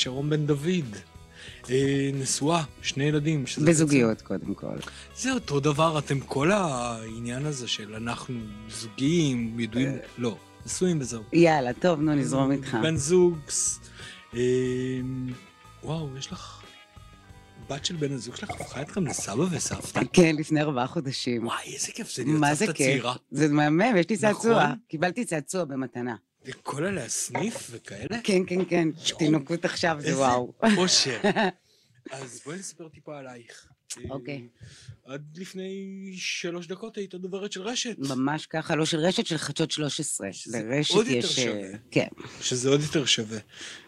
שרון בן דוד. אה, נשואה, שני ילדים. בזוגיות, בעצם- קודם כל. זה אותו דבר, אתם כל העניין הזה של אנחנו זוגיים, ידועים, אה. לא, נשואים וזהו. יאללה, טוב, נו, נזרום איתך. בן זוג, אה, וואו, יש לך בת של בן הזוג שלך הפכה אתכם לסבא וסבתא? כן, לפני ארבעה חודשים. וואי, איזה כיף זה להיות מה זה סבתא כיף? צעירה. זה מהמם, יש לי נכון? צעצוע. קיבלתי צעצוע במתנה. וכל אלה הסניף וכאלה? כן, כן, כן. תינוקות עכשיו זה איזה וואו. אושר. אז בואי נספר טיפה עלייך. אוקיי. אה, עד לפני שלוש דקות היית דוברת של רשת. ממש ככה, לא של רשת, של חדשות 13. שזה לרשת עוד יותר יש... אה, שווה. כן. שזה עוד יותר שווה.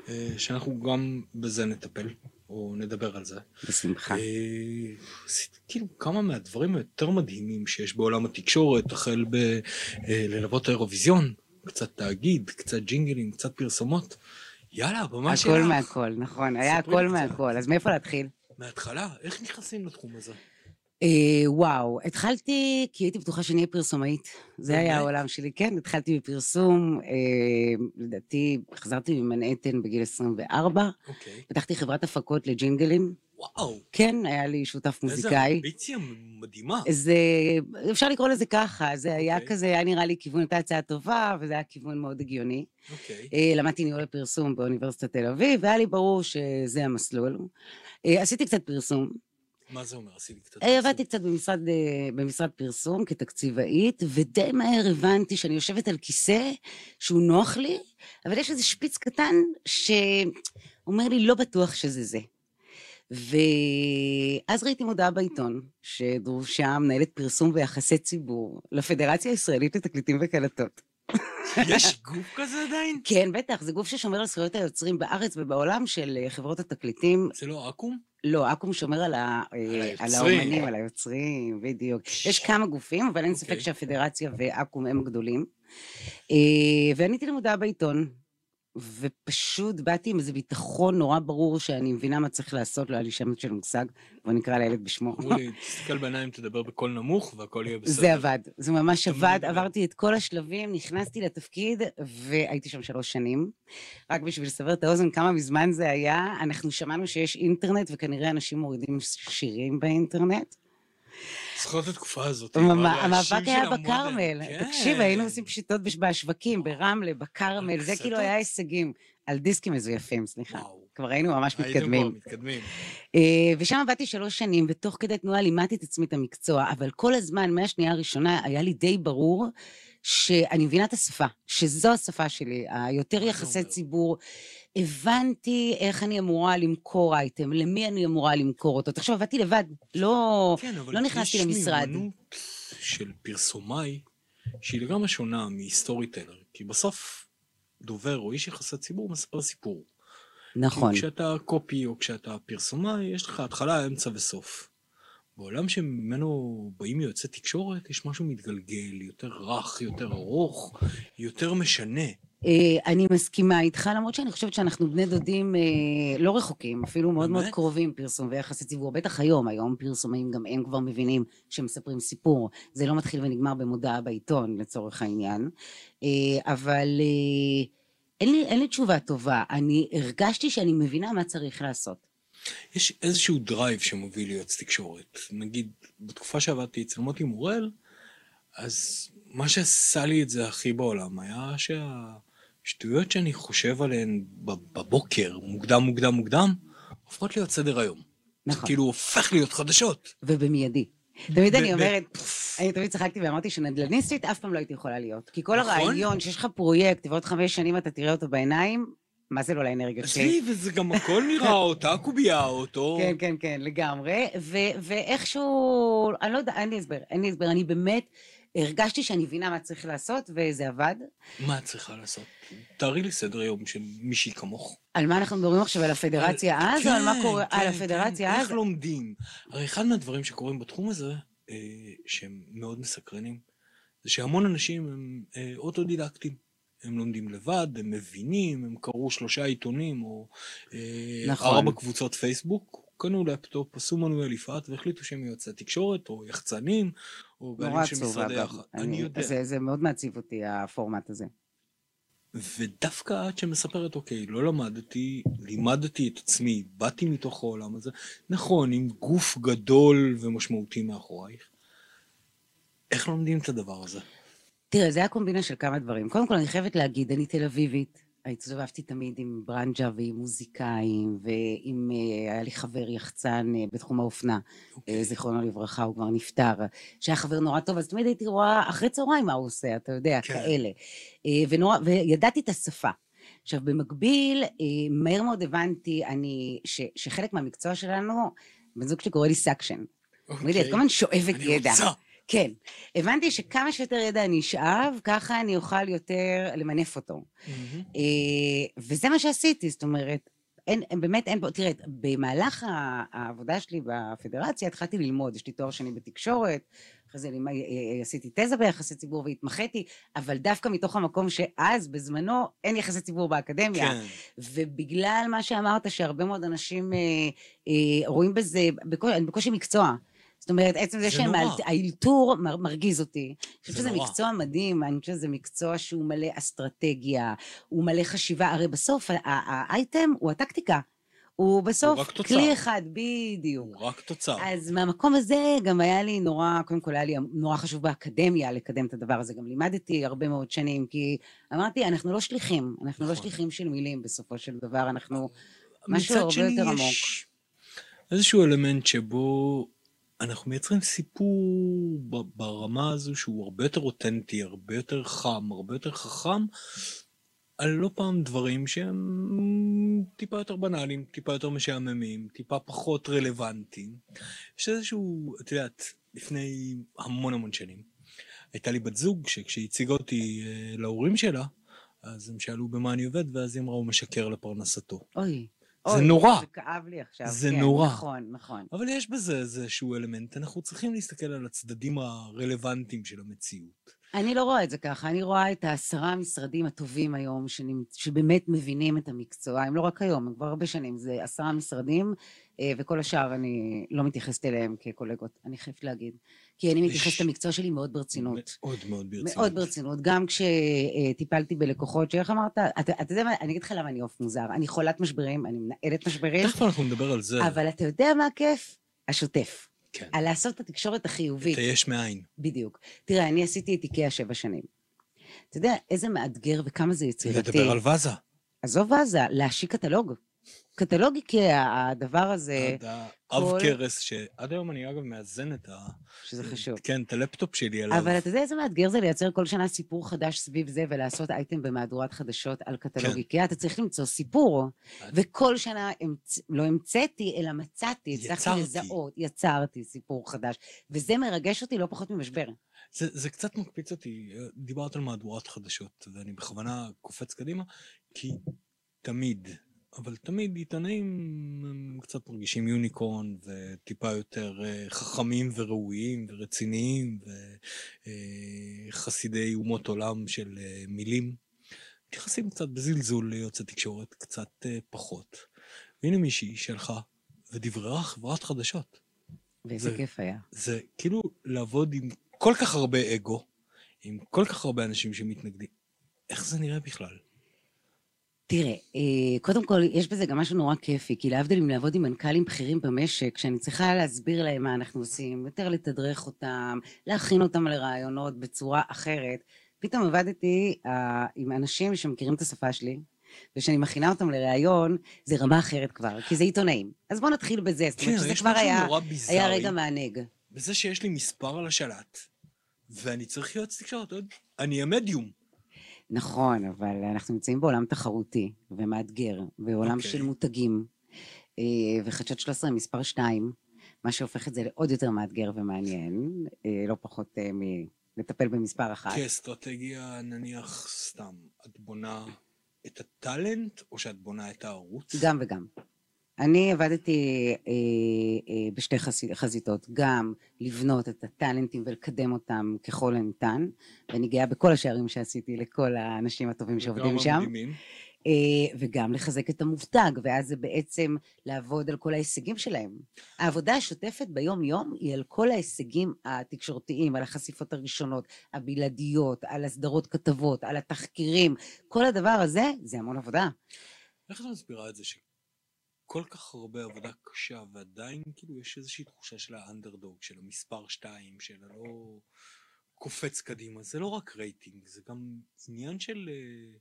אה, שאנחנו גם בזה נטפל, או נדבר על זה. בשמחה. עשיתי כאילו כמה מהדברים היותר מדהימים שיש בעולם התקשורת, החל בללוות האירוויזיון, קצת תאגיד, קצת ג'ינגלים, קצת פרסומות. יאללה, במה שלך. הכל מהכל, נכון, היה הכל. מהכל. אז מאיפה להתחיל? מההתחלה, איך נכנסים לתחום הזה? אה, וואו, התחלתי כי הייתי בטוחה שאני אהיה פרסומאית. זה היה? העולם שלי, כן, התחלתי בפרסום, אה, לדעתי חזרתי ממנהטן בגיל 24, אוקיי. פתחתי חברת הפקות לג'ינגלים, וואו, כן, היה לי שותף איזה מוזיקאי. אמביציה מדהימה. זה, אפשר לקרוא לזה ככה, זה היה אוקיי. כזה, היה נראה לי כיוון, הייתה הצעה טובה, וזה היה כיוון מאוד הגיוני. אוקיי. אה, למדתי ניהול הפרסום באוניברסיטת תל אביב, והיה לי ברור שזה המסלול. אה, עשיתי קצת פרסום, מה זה אומר? עשיתי קצת... אה, פרסום. עבדתי קצת במשרד, במשרד פרסום כתקציבאית, ודי מהר הבנתי שאני יושבת על כיסא שהוא נוח לי, אבל יש איזה שפיץ קטן שאומר לי, לא בטוח שזה זה. ואז ראיתי מודעה בעיתון, שדרושה מנהלת פרסום ויחסי ציבור לפדרציה הישראלית לתקליטים וקלטות. יש גוף כזה עדיין? כן, בטח, זה גוף ששומר על זכויות היוצרים בארץ ובעולם של אה, חברות התקליטים. זה לא עכו"ם? לא, אקו"ם שומר על, ה, אה, על. האומנים, על היוצרים, בדיוק. יש כמה גופים, אבל אין ספק אוקיי. שהפדרציה ואקו"ם הם הגדולים. אה, ועניתי למודעה בעיתון, ופשוט באתי עם איזה ביטחון נורא ברור שאני מבינה מה צריך לעשות, לא היה לי שמץ של מושג, בוא נקרא לילד בשמו. אמרו לי, תסתכל בעיניים, תדבר בקול נמוך והכל יהיה בסדר. זה עבד, זה ממש עבד. עברתי את כל השלבים, נכנסתי לתפקיד והייתי שם שלוש שנים. רק בשביל לסבר את האוזן כמה מזמן זה היה, אנחנו שמענו שיש אינטרנט וכנראה אנשים מורידים שירים באינטרנט. זוכר את התקופה הזאת. המאבק היה. בכרמל. כן. תקשיב, היינו עושים פשיטות בש- בשווקים, ברמלה, בכרמל, זה כאילו? היה הישגים. על דיסקים מזויפים, סליחה. כבר היינו ממש הייתם מתקדמים. כבר מתקדמים. אה, ושם עבדתי שלוש שנים, ותוך כדי תנועה לימדתי את עצמי את המקצוע, אבל כל הזמן, מהשנייה הראשונה, היה לי די ברור שאני מבינה את השפה, שזו השפה שלי, היותר יחסי? ציבור. הבנתי איך אני אמורה למכור אייטם, למי אני אמורה למכור אותו. תחשוב, עבדתי לבד, לא, כן, אבל לא נכנסתי יש למשרד. מיומנות של פרסומאי שהיא לגמרי שונה מסטורי טלר, כי בסוף דובר או איש יחסי ציבור מספר סיפור. נכון. כי כשאתה קופי או כשאתה פרסומאי, יש לך התחלה, אמצע וסוף. בעולם שממנו באים יועצי תקשורת, יש משהו מתגלגל, יותר רך, יותר ארוך, יותר משנה. אה, אני מסכימה איתך, למרות שאני חושבת שאנחנו בני דודים אה, לא רחוקים, אפילו מאוד מאוד? קרובים, פרסום ויחסי ציבור. בטח היום, היום פרסומים גם הם כבר מבינים שמספרים סיפור. זה לא מתחיל ונגמר במודעה בעיתון, לצורך העניין. אה, אבל אין לי, אין לי תשובה טובה. אני הרגשתי שאני מבינה מה צריך לעשות. יש איזשהו drive שמוביל ליועץ תקשורת. נגיד, בתקופה שעבדתי אצל מוטי מורל, אז מה שעשה לי את זה הכי בעולם היה שהשטויות שאני חושב עליהן בב- בבוקר, מוקדם, מוקדם, מוקדם, הופכות להיות סדר היום. זה נכון. כאילו הופך להיות חדשות. ובמיידי. תמיד אני אומרת. אני תמיד צחקתי ואמרתי שנדל"ניסטית אף פעם לא הייתי יכולה להיות. כי כל נכון. הרעיון שיש לך פרויקט ועוד חמש שנים אתה תראה אותו בעיניים, מה זה לא לאנרגיה שלי? עזבי, וזה גם הכל נראה אותה קובייה, אותו... כן, כן, כן, לגמרי. ו- ואיכשהו, אני לא יודע, אין לי הסבר, אין לי הסבר. אני באמת הרגשתי שאני מבינה מה צריך לעשות, וזה עבד. מה את צריכה לעשות? תארי לי סדר יום של מישהי כמוך. על מה אנחנו מדברים עכשיו, על הפדרציה אז, או על מה כן, קורה, כן, על כן. הפדרציה אז? איך לומדים? הרי אחד מהדברים שקורים בתחום הזה, אה, שהם מאוד מסקרנים, זה שהמון אנשים הם אה, אוטודידקטים. הם לומדים לבד, הם מבינים, הם קראו שלושה עיתונים או אה, נכון. ארבע קבוצות פייסבוק, קנו לפטופ, עשו מנואל יפעת והחליטו שהם יועצי תקשורת או יחצנים או בעלים של משרדי אגב. יח"צ. אני יודע. זה, זה מאוד מעציב אותי, הפורמט הזה. ודווקא את שמספרת, אוקיי, לא למדתי, לימדתי את עצמי, באתי מתוך העולם הזה, נכון, עם גוף גדול ומשמעותי מאחורייך. איך לומדים את הדבר הזה? תראה, זה היה קומבינה של כמה דברים. קודם כל, אני חייבת להגיד, אני תל אביבית. הסתובבתי תמיד עם ברנג'ה ועם מוזיקאים, ועם... אה, היה לי חבר יחצן אה, בתחום האופנה, okay. אוקיי. אה, זיכרונו לברכה, הוא כבר נפטר, שהיה חבר נורא טוב, אז תמיד הייתי רואה אחרי צהריים מה הוא עושה, אתה יודע, okay. כן. כאלה. ונורא, וידעתי את השפה. עכשיו, במקביל, מהר מאוד הבנתי אני, ש, שחלק מהמקצוע שלנו, בן זוג שלי קורא לי suction. Okay. כל הזמן שואבת ידע. רוצה. כן. הבנתי שכמה שיותר ידע אני אשאב, ככה אני אוכל יותר למנף אותו. Mm-hmm. וזה מה שעשיתי, זאת אומרת, אין, באמת אין פה, תראה, במהלך העבודה שלי בפדרציה התחלתי ללמוד, יש לי תואר שני בתקשורת, אחרי זה אה, אה, עשיתי תזה ביחסי ציבור והתמחיתי, אבל דווקא מתוך המקום שאז, בזמנו, אין יחסי ציבור באקדמיה. כן. ובגלל מה שאמרת, שהרבה מאוד אנשים אה, אה, רואים בזה, בקושי, בקושי מקצוע. זאת אומרת, עצם זה שהם... האלתור מרגיז אותי. אני חושבת שזה מקצוע מדהים, אני חושבת שזה מקצוע שהוא מלא אסטרטגיה, הוא מלא חשיבה, הרי בסוף האייטם הוא הטקטיקה. הוא בסוף הוא כלי אחד, בדיוק. הוא רק תוצר. אז מהמקום הזה גם היה לי נורא, קודם כל היה לי נורא חשוב באקדמיה לקדם את הדבר הזה. גם לימדתי הרבה מאוד שנים, כי אמרתי, אנחנו לא שליחים, אנחנו לא נכון. שליחים של מילים בסופו של דבר, אנחנו משהו הרבה יותר עמוק. מצד שני יש איזשהו אלמנט שבו אנחנו מייצרים סיפור ברמה הזו שהוא הרבה יותר אותנטי, הרבה יותר חם, הרבה יותר חכם, על לא פעם דברים שהם טיפה יותר בנאליים, טיפה יותר משעממים, טיפה פחות רלוונטיים. יש איזשהו, את יודעת, לפני המון המון שנים, הייתה לי בת זוג שכשהיא הציגה אותי אה, להורים שלה, אז הם שאלו במה אני עובד, ואז היא אמרה, הוא משקר לפרנסתו. אוי. זה אוי, נורא. זה כאב לי עכשיו. זה כן, נורא. נכון, נכון. אבל יש בזה איזשהו אלמנט, אנחנו צריכים להסתכל על הצדדים הרלוונטיים של המציאות. אני לא רואה את זה ככה, אני רואה את העשרה המשרדים הטובים היום, שנמצ... שבאמת מבינים את המקצוע, הם לא רק היום, הם כבר הרבה שנים, זה עשרה משרדים, אה, וכל השאר אני לא מתייחסת אליהם כקולגות, אני חייבת להגיד. כי אני מתייחסת למקצוע שלי מאוד ברצינות. מאוד מאוד ברצינות. מאוד ברצינות. גם כשטיפלתי בלקוחות, שאיך אמרת, אתה יודע מה, אני אגיד לך למה אני עוף מוזר. אני חולת משברים, אני מנהלת משברים. תכף אנחנו נדבר על זה. אבל אתה יודע מה הכיף? השוטף. כן. על לעשות את התקשורת החיובית. את היש מאין. בדיוק. תראה, אני עשיתי את איקאה שבע שנים. אתה יודע איזה מאתגר וכמה זה יצירתי. לדבר על ואזה. עזוב ואזה, להשיק קטלוג. קטלוג איקאה, הדבר הזה... עב כרס, שעד היום אני אגב מאזן את ה... שזה חשוב. כן, את הלפטופ שלי עליו. אבל אתה יודע איזה מאתגר זה לייצר כל שנה סיפור חדש סביב זה ולעשות אייטם במהדורת חדשות על קטלוג כן. איקאה? אתה צריך למצוא סיפור. וכל שנה לא המצאתי, אלא מצאתי, הצלחתי לזהות, יצרתי סיפור חדש. וזה מרגש אותי לא פחות ממשבר. זה, זה קצת מקפיץ אותי, דיברת על מהדורת חדשות, ואני בכוונה קופץ קדימה, כי תמיד, אבל תמיד עיתונאים הם קצת מרגישים יוניקורן וטיפה יותר אה, חכמים וראויים ורציניים וחסידי אה, אומות עולם של אה, מילים. מתייחסים קצת בזלזול ליוצא תקשורת, קצת פחות. והנה מישהי שהלכה ודבררה חברת חדשות. ואיזה כיף היה. זה כאילו לעבוד עם כל כך הרבה אגו, עם כל כך הרבה אנשים שמתנגדים. איך זה נראה בכלל? תראה, אה, קודם כל, יש בזה גם משהו נורא כיפי, כי להבדיל מלעבוד עם מנכ"לים בכירים במשק, שאני צריכה להסביר להם מה אנחנו עושים, יותר לתדרך אותם, להכין אותם לרעיונות בצורה אחרת, פתאום עבדתי uh, עם אנשים שמכירים את השפה שלי, וכשאני מכינה אותם לראיון, זה רמה אחרת כבר, כי זה עיתונאים. אז בואו נתחיל בזה, זאת אומרת כן, שזה כבר היה, היה רגע מענג. בזה שיש לי מספר על השלט, ואני צריך להיות תקשורת, אני המדיום. נכון, אבל אנחנו נמצאים בעולם תחרותי ומאתגר, ועולם okay. של אוקיי. מותגים, אה, וחדשות 13 מספר 2, מה שהופך את זה לעוד יותר מאתגר ומעניין, אה, לא פחות אה, מלטפל במספר אחת. כאסטרטגיה, נניח סתם, את בונה את הטאלנט, או שאת בונה את הערוץ? גם וגם. אני עבדתי אה, אה, בשתי חזיתות, גם לבנות את הטאלנטים ולקדם אותם ככל הניתן, ואני גאה בכל השערים שעשיתי לכל האנשים הטובים שעובדים שם. אה, וגם לחזק את המובטג, ואז זה בעצם לעבוד על כל ההישגים שלהם. העבודה השוטפת ביום-יום היא על כל ההישגים התקשורתיים, על החשיפות הראשונות, הבלעדיות, על הסדרות כתבות, על התחקירים, כל הדבר הזה, זה המון עבודה. איך את מסבירה את זה שכל כך הרבה עבודה קשה, ועדיין כאילו יש איזושהי תחושה של האנדרדוג, של המספר 2, של הלא קופץ קדימה, זה לא רק רייטינג, זה גם עניין של... אה,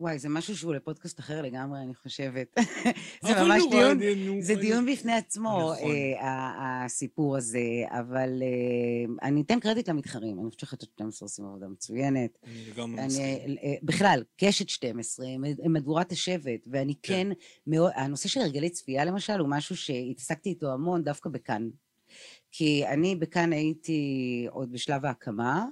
וואי, זה משהו שהוא לפודקאסט אחר לגמרי, אני חושבת. זה ממש דיון, זה דיון בפני עצמו, נכון. אה, הסיפור הזה, אבל אה, אני אתן קרדיט למתחרים, אני חושבת שחדשות 12 עושים עבודה מצוינת. אני לגמרי מסכים. אה, בכלל, קשת 12, מדורת השבט, ואני כן, כן הנושא של הרגלי צפייה למשל, הוא משהו שהתעסקתי איתו המון דווקא בכאן. כי אני בכאן הייתי עוד בשלב ההקמה,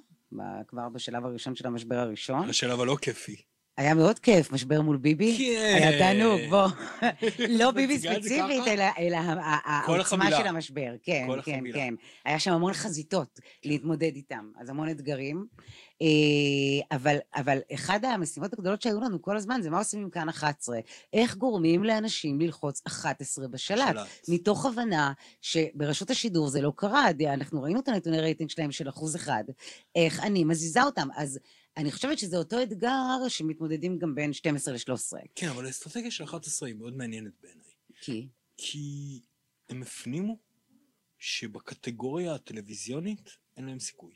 כבר בשלב הראשון של המשבר הראשון. השלב הלא כיפי. היה מאוד כיף, משבר מול ביבי. כן. היה תענוג, בוא. לא ביבי ספציפית, אלא העוצמה של המשבר. כן, כן, כן. היה שם המון חזיתות להתמודד איתם, אז המון אתגרים. אה, אבל, אבל אחד המשימות הגדולות שהיו לנו כל הזמן זה מה עושים עם כאן 11. איך גורמים לאנשים ללחוץ 11 בשלט. מתוך הבנה שברשות השידור זה לא קרה, אנחנו ראינו את הנתוני רייטינג שלהם של אחוז אחד. איך אני מזיזה אותם. אז אני חושבת שזה אותו אתגר שמתמודדים גם בין 12 ל-13. כן, אבל האסטרטגיה של 11 היא מאוד מעניינת בעיניי. כי? כי הם הפנימו שבקטגוריה הטלוויזיונית אין להם סיכוי.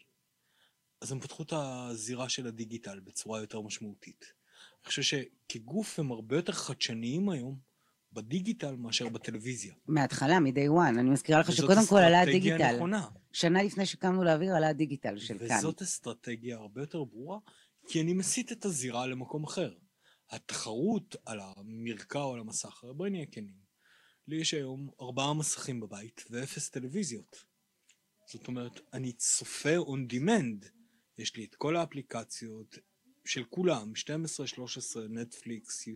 אז הם פתחו את הזירה של הדיגיטל בצורה יותר משמעותית. אני חושב שכגוף הם הרבה יותר חדשניים היום בדיגיטל מאשר בטלוויזיה. מההתחלה, מ-day one. אני מזכירה לך שקודם כל עלה הדיגיטל. נכונה. שנה לפני שקמנו לאוויר עלה הדיגיטל של וזאת כאן. וזאת אסטרטגיה הרבה יותר ברורה, כי אני מסיט את הזירה למקום אחר. התחרות על המרקע או על המסך, בואי נהיה כנים. לי יש היום ארבעה מסכים בבית ואפס טלוויזיות. זאת אומרת, אני צופה on demand. יש לי את כל האפליקציות של כולם, 12, 13, נטפליקס.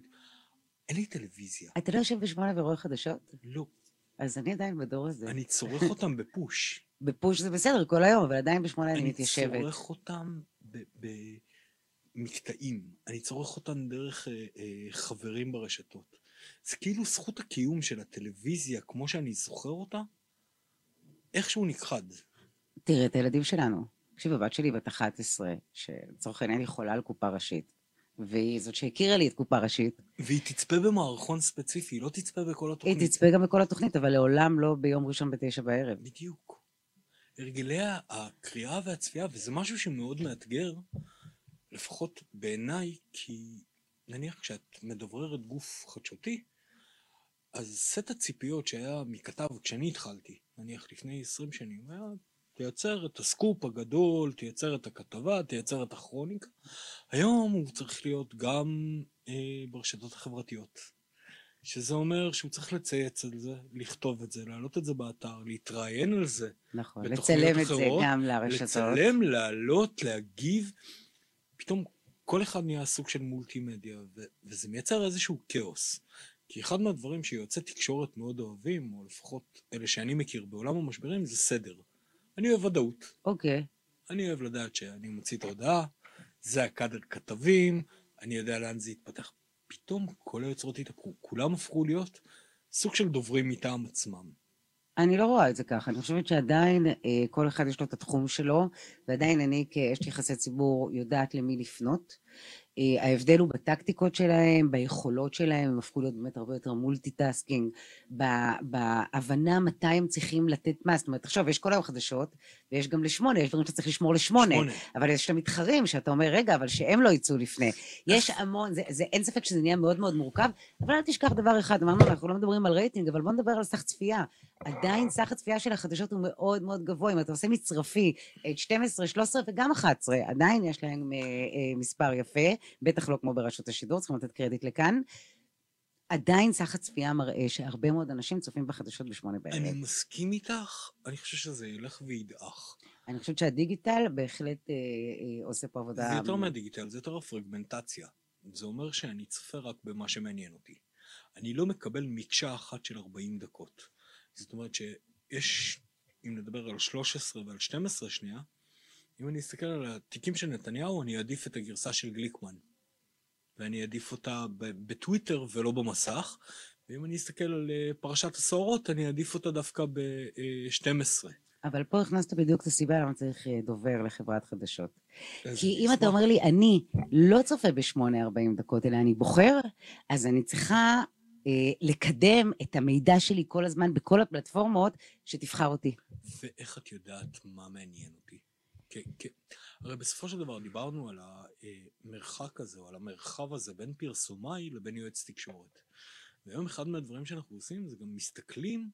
אין לי טלוויזיה. אתה לא יושב בשמונה ורואה חדשות? לא. אז אני עדיין בדור הזה. אני צורך אותם בפוש. בפוש זה בסדר כל היום, אבל עדיין בשמונה אני מתיישבת. אני צורך אותם במקטעים. אני צורך אותם דרך אה, אה, חברים ברשתות. זה כאילו זכות הקיום של הטלוויזיה, כמו שאני זוכר אותה, איכשהו נכחד. תראה, את הילדים שלנו. תקשיב, הבת שלי בת 11, שלצורך העניין היא חולה על קופה ראשית. והיא זאת שהכירה לי את קופה ראשית. והיא תצפה במערכון ספציפי, היא לא תצפה בכל התוכנית. היא תצפה גם בכל התוכנית, אבל לעולם לא ביום ראשון בתשע בערב. בדיוק. הרגלי הקריאה והצפייה, וזה משהו שמאוד מאתגר, לפחות בעיניי, כי נניח כשאת מדבררת גוף חדשותי, אז סט הציפיות שהיה מכתב כשאני התחלתי, נניח לפני 20 שנים, היה תייצר את הסקופ הגדול, תייצר את הכתבה, תייצר את הכרוניקה. היום הוא צריך להיות גם אה, ברשתות החברתיות. שזה אומר שהוא צריך לצייץ על זה, לכתוב את זה, להעלות את זה באתר, להתראיין על זה. נכון, לצלם את זה גם לרשתות. לצלם, להעלות, להגיב. פתאום כל אחד נהיה סוג של מולטימדיה, ו- וזה מייצר איזשהו כאוס. כי אחד מהדברים שיועצי תקשורת מאוד אוהבים, או לפחות אלה שאני מכיר בעולם המשברים, זה סדר. אני אוהב ודאות. אוקיי. אני אוהב לדעת שאני מוציא את ההודעה, זה הקאדר כתבים, אני יודע לאן זה יתפתח. פתאום כל היוצרות התהפכו, כולם הפכו להיות סוג של דוברים מטעם עצמם. אני לא רואה את זה ככה, אני חושבת שעדיין אה, כל אחד יש לו את התחום שלו, ועדיין אני כאשת יחסי ציבור יודעת למי לפנות. אה, ההבדל הוא בטקטיקות שלהם, ביכולות שלהם, הם הפכו להיות באמת הרבה יותר multitasking, בהבנה מתי הם צריכים לתת מה, זאת אומרת, עכשיו יש כל היום חדשות, ויש גם לשמונה, יש דברים שאתה צריך לשמור לשמונה, שמונה. אבל יש את המתחרים שאתה אומר, רגע, אבל שהם לא יצאו לפני. יש המון, זה, זה, אין ספק שזה נהיה מאוד מאוד מורכב, אבל אל תשכח דבר אחד, אמרנו, אנחנו לא מדברים על רייטינג, אבל בוא נדבר על סך צפייה. עדיין סך הצפייה של החדשות הוא מאוד מאוד גבוה, אם אתה עושה מצרפי, 12, 13 וגם 11, עדיין יש להם אה, אה, מספר יפה. בטח לא כמו ברשות השידור, צריכים לתת קרדיט לכאן. עדיין סך הצפייה מראה שהרבה מאוד אנשים צופים בחדשות בשמונה בערב. אני מסכים איתך, אני חושב שזה ילך וידעך. אני חושבת שהדיגיטל בהחלט אה, אה, עושה פה עבודה... זה יותר מהדיגיטל, זה יותר הפרגמנטציה. זה אומר שאני צופה רק במה שמעניין אותי. אני לא מקבל מקשה אחת של 40 דקות. זאת אומרת שיש, אם נדבר על 13 ועל 12 שנייה, אם אני אסתכל על התיקים של נתניהו, אני אעדיף את הגרסה של גליקמן. ואני אעדיף אותה בטוויטר ולא במסך, ואם אני אסתכל על אה, פרשת הסוהרות, אני אעדיף אותה דווקא ב-12. אבל פה הכנסת בדיוק את הסיבה למה צריך אה, דובר לחברת חדשות. כי אם אתה. אומר לי, אני לא צופה ב-8.40 דקות, אלא אני בוחר, אז אני צריכה אה, לקדם את המידע שלי כל הזמן בכל הפלטפורמות שתבחר אותי. ואיך את יודעת מה מעניין אותי? כי, כי, הרי בסופו של דבר דיברנו על המרחק הזה, או על המרחב הזה בין פרסומאי לבין יועץ תקשורת. והיום אחד מהדברים שאנחנו עושים זה גם מסתכלים,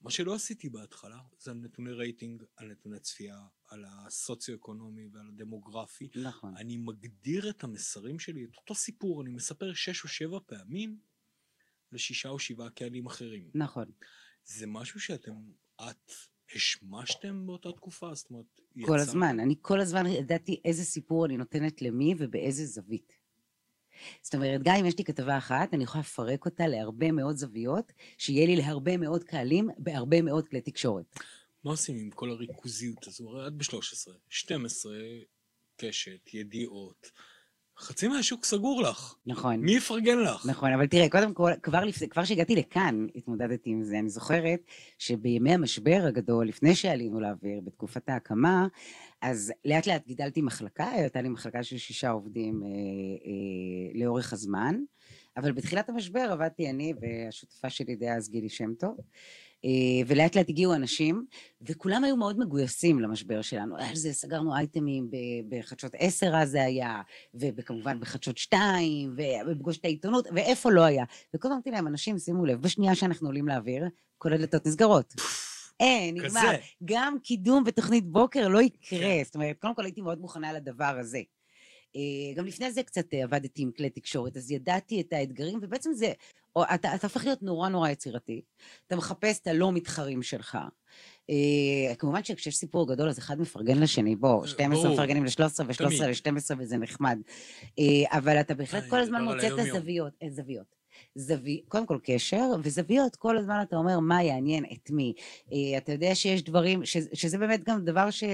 מה שלא עשיתי בהתחלה, זה על נתוני רייטינג, על נתוני צפייה, על הסוציו-אקונומי ועל הדמוגרפי. נכון. אני מגדיר את המסרים שלי, את אותו סיפור, אני מספר שש או שבע פעמים לשישה או שבעה קהלים אחרים. נכון. זה משהו שאתם, את, השמשתם באותה תקופה? זאת אומרת, כל יצא- הזמן. אני כל הזמן ידעתי איזה סיפור אני נותנת למי ובאיזה זווית. זאת אומרת, גם אם יש לי כתבה אחת, אני יכולה לפרק אותה להרבה מאוד זוויות, שיהיה לי להרבה מאוד קהלים בהרבה מאוד כלי תקשורת. מה עושים עם כל הריכוזיות הזו? הרי את ב-13, 12, קשת, ידיעות. חצי מהשוק סגור לך. נכון. מי יפרגן לך? נכון, אבל תראה, קודם כל, כבר לפני, כבר כשהגעתי לכאן, התמודדתי עם זה. אני זוכרת שבימי המשבר הגדול, לפני שעלינו לאוויר, בתקופת ההקמה, אז לאט לאט גידלתי מחלקה, הייתה לי מחלקה של שישה עובדים אה, אה, לאורך הזמן, אבל בתחילת המשבר עבדתי אני והשותפה שלי דאז גילי שם טוב, ולאט לאט הגיעו אנשים, וכולם היו מאוד מגויסים למשבר שלנו. על זה סגרנו אייטמים בחדשות 10 אז זה היה, וכמובן בחדשות 2, ובפגוש את העיתונות, ואיפה לא היה. וכל אמרתי להם, אנשים, שימו לב, בשנייה שאנחנו עולים לאוויר, כל הדלתות נסגרות. אין, נגמר. גם קידום בתוכנית בוקר לא יקרה. כן. זאת אומרת, קודם כל הייתי מאוד מוכנה לדבר הזה. אה, גם לפני זה קצת אה, עבדתי עם כלי תקשורת, אז ידעתי את האתגרים, ובעצם זה, או, אתה, אתה הופך להיות נורא נורא יצירתי. אתה מחפש את הלא מתחרים שלך. אה, כמובן שכשיש סיפור גדול, אז אחד מפרגן לשני, בוא, אה, 12 ברור. מפרגנים ל-13 ו-13 תמיד. ל-12 וזה נחמד. אה, אבל אתה בהחלט אה, כל הזמן על מוצא את. הזוויות. אה, זוויות. זווי, קודם כל קשר, וזוויות, כל הזמן אתה אומר מה יעניין את מי. אה, אתה יודע שיש דברים, ש, שזה באמת גם דבר ש, אה,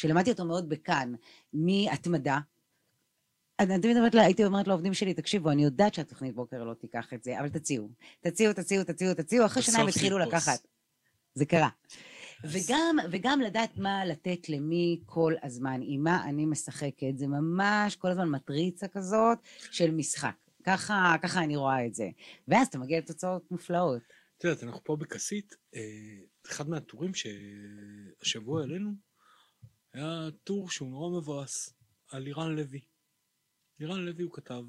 שלמדתי אותו מאוד בכאן, מהתמדה. אני תמיד אומרת, לה- הייתי אומרת לעובדים שלי, תקשיבו, אני יודעת שהתוכנית בוקר לא תיקח את זה, אבל תציעו. תציעו, תציעו, תציעו, תציעו, אחרי שנה הם התחילו. לקחת. זה קרה. וגם, וגם לדעת מה לתת למי כל הזמן, עם מה אני משחקת, זה ממש כל הזמן מטריצה כזאת של משחק. ככה, ככה אני רואה את זה. ואז אתה מגיע לתוצאות מופלאות. את יודעת, אנחנו פה בכסית, אה, אחד מהטורים שהשבוע העלינו, היה טור שהוא נורא מבואס, על לירן לוי. לירן לוי הוא כתב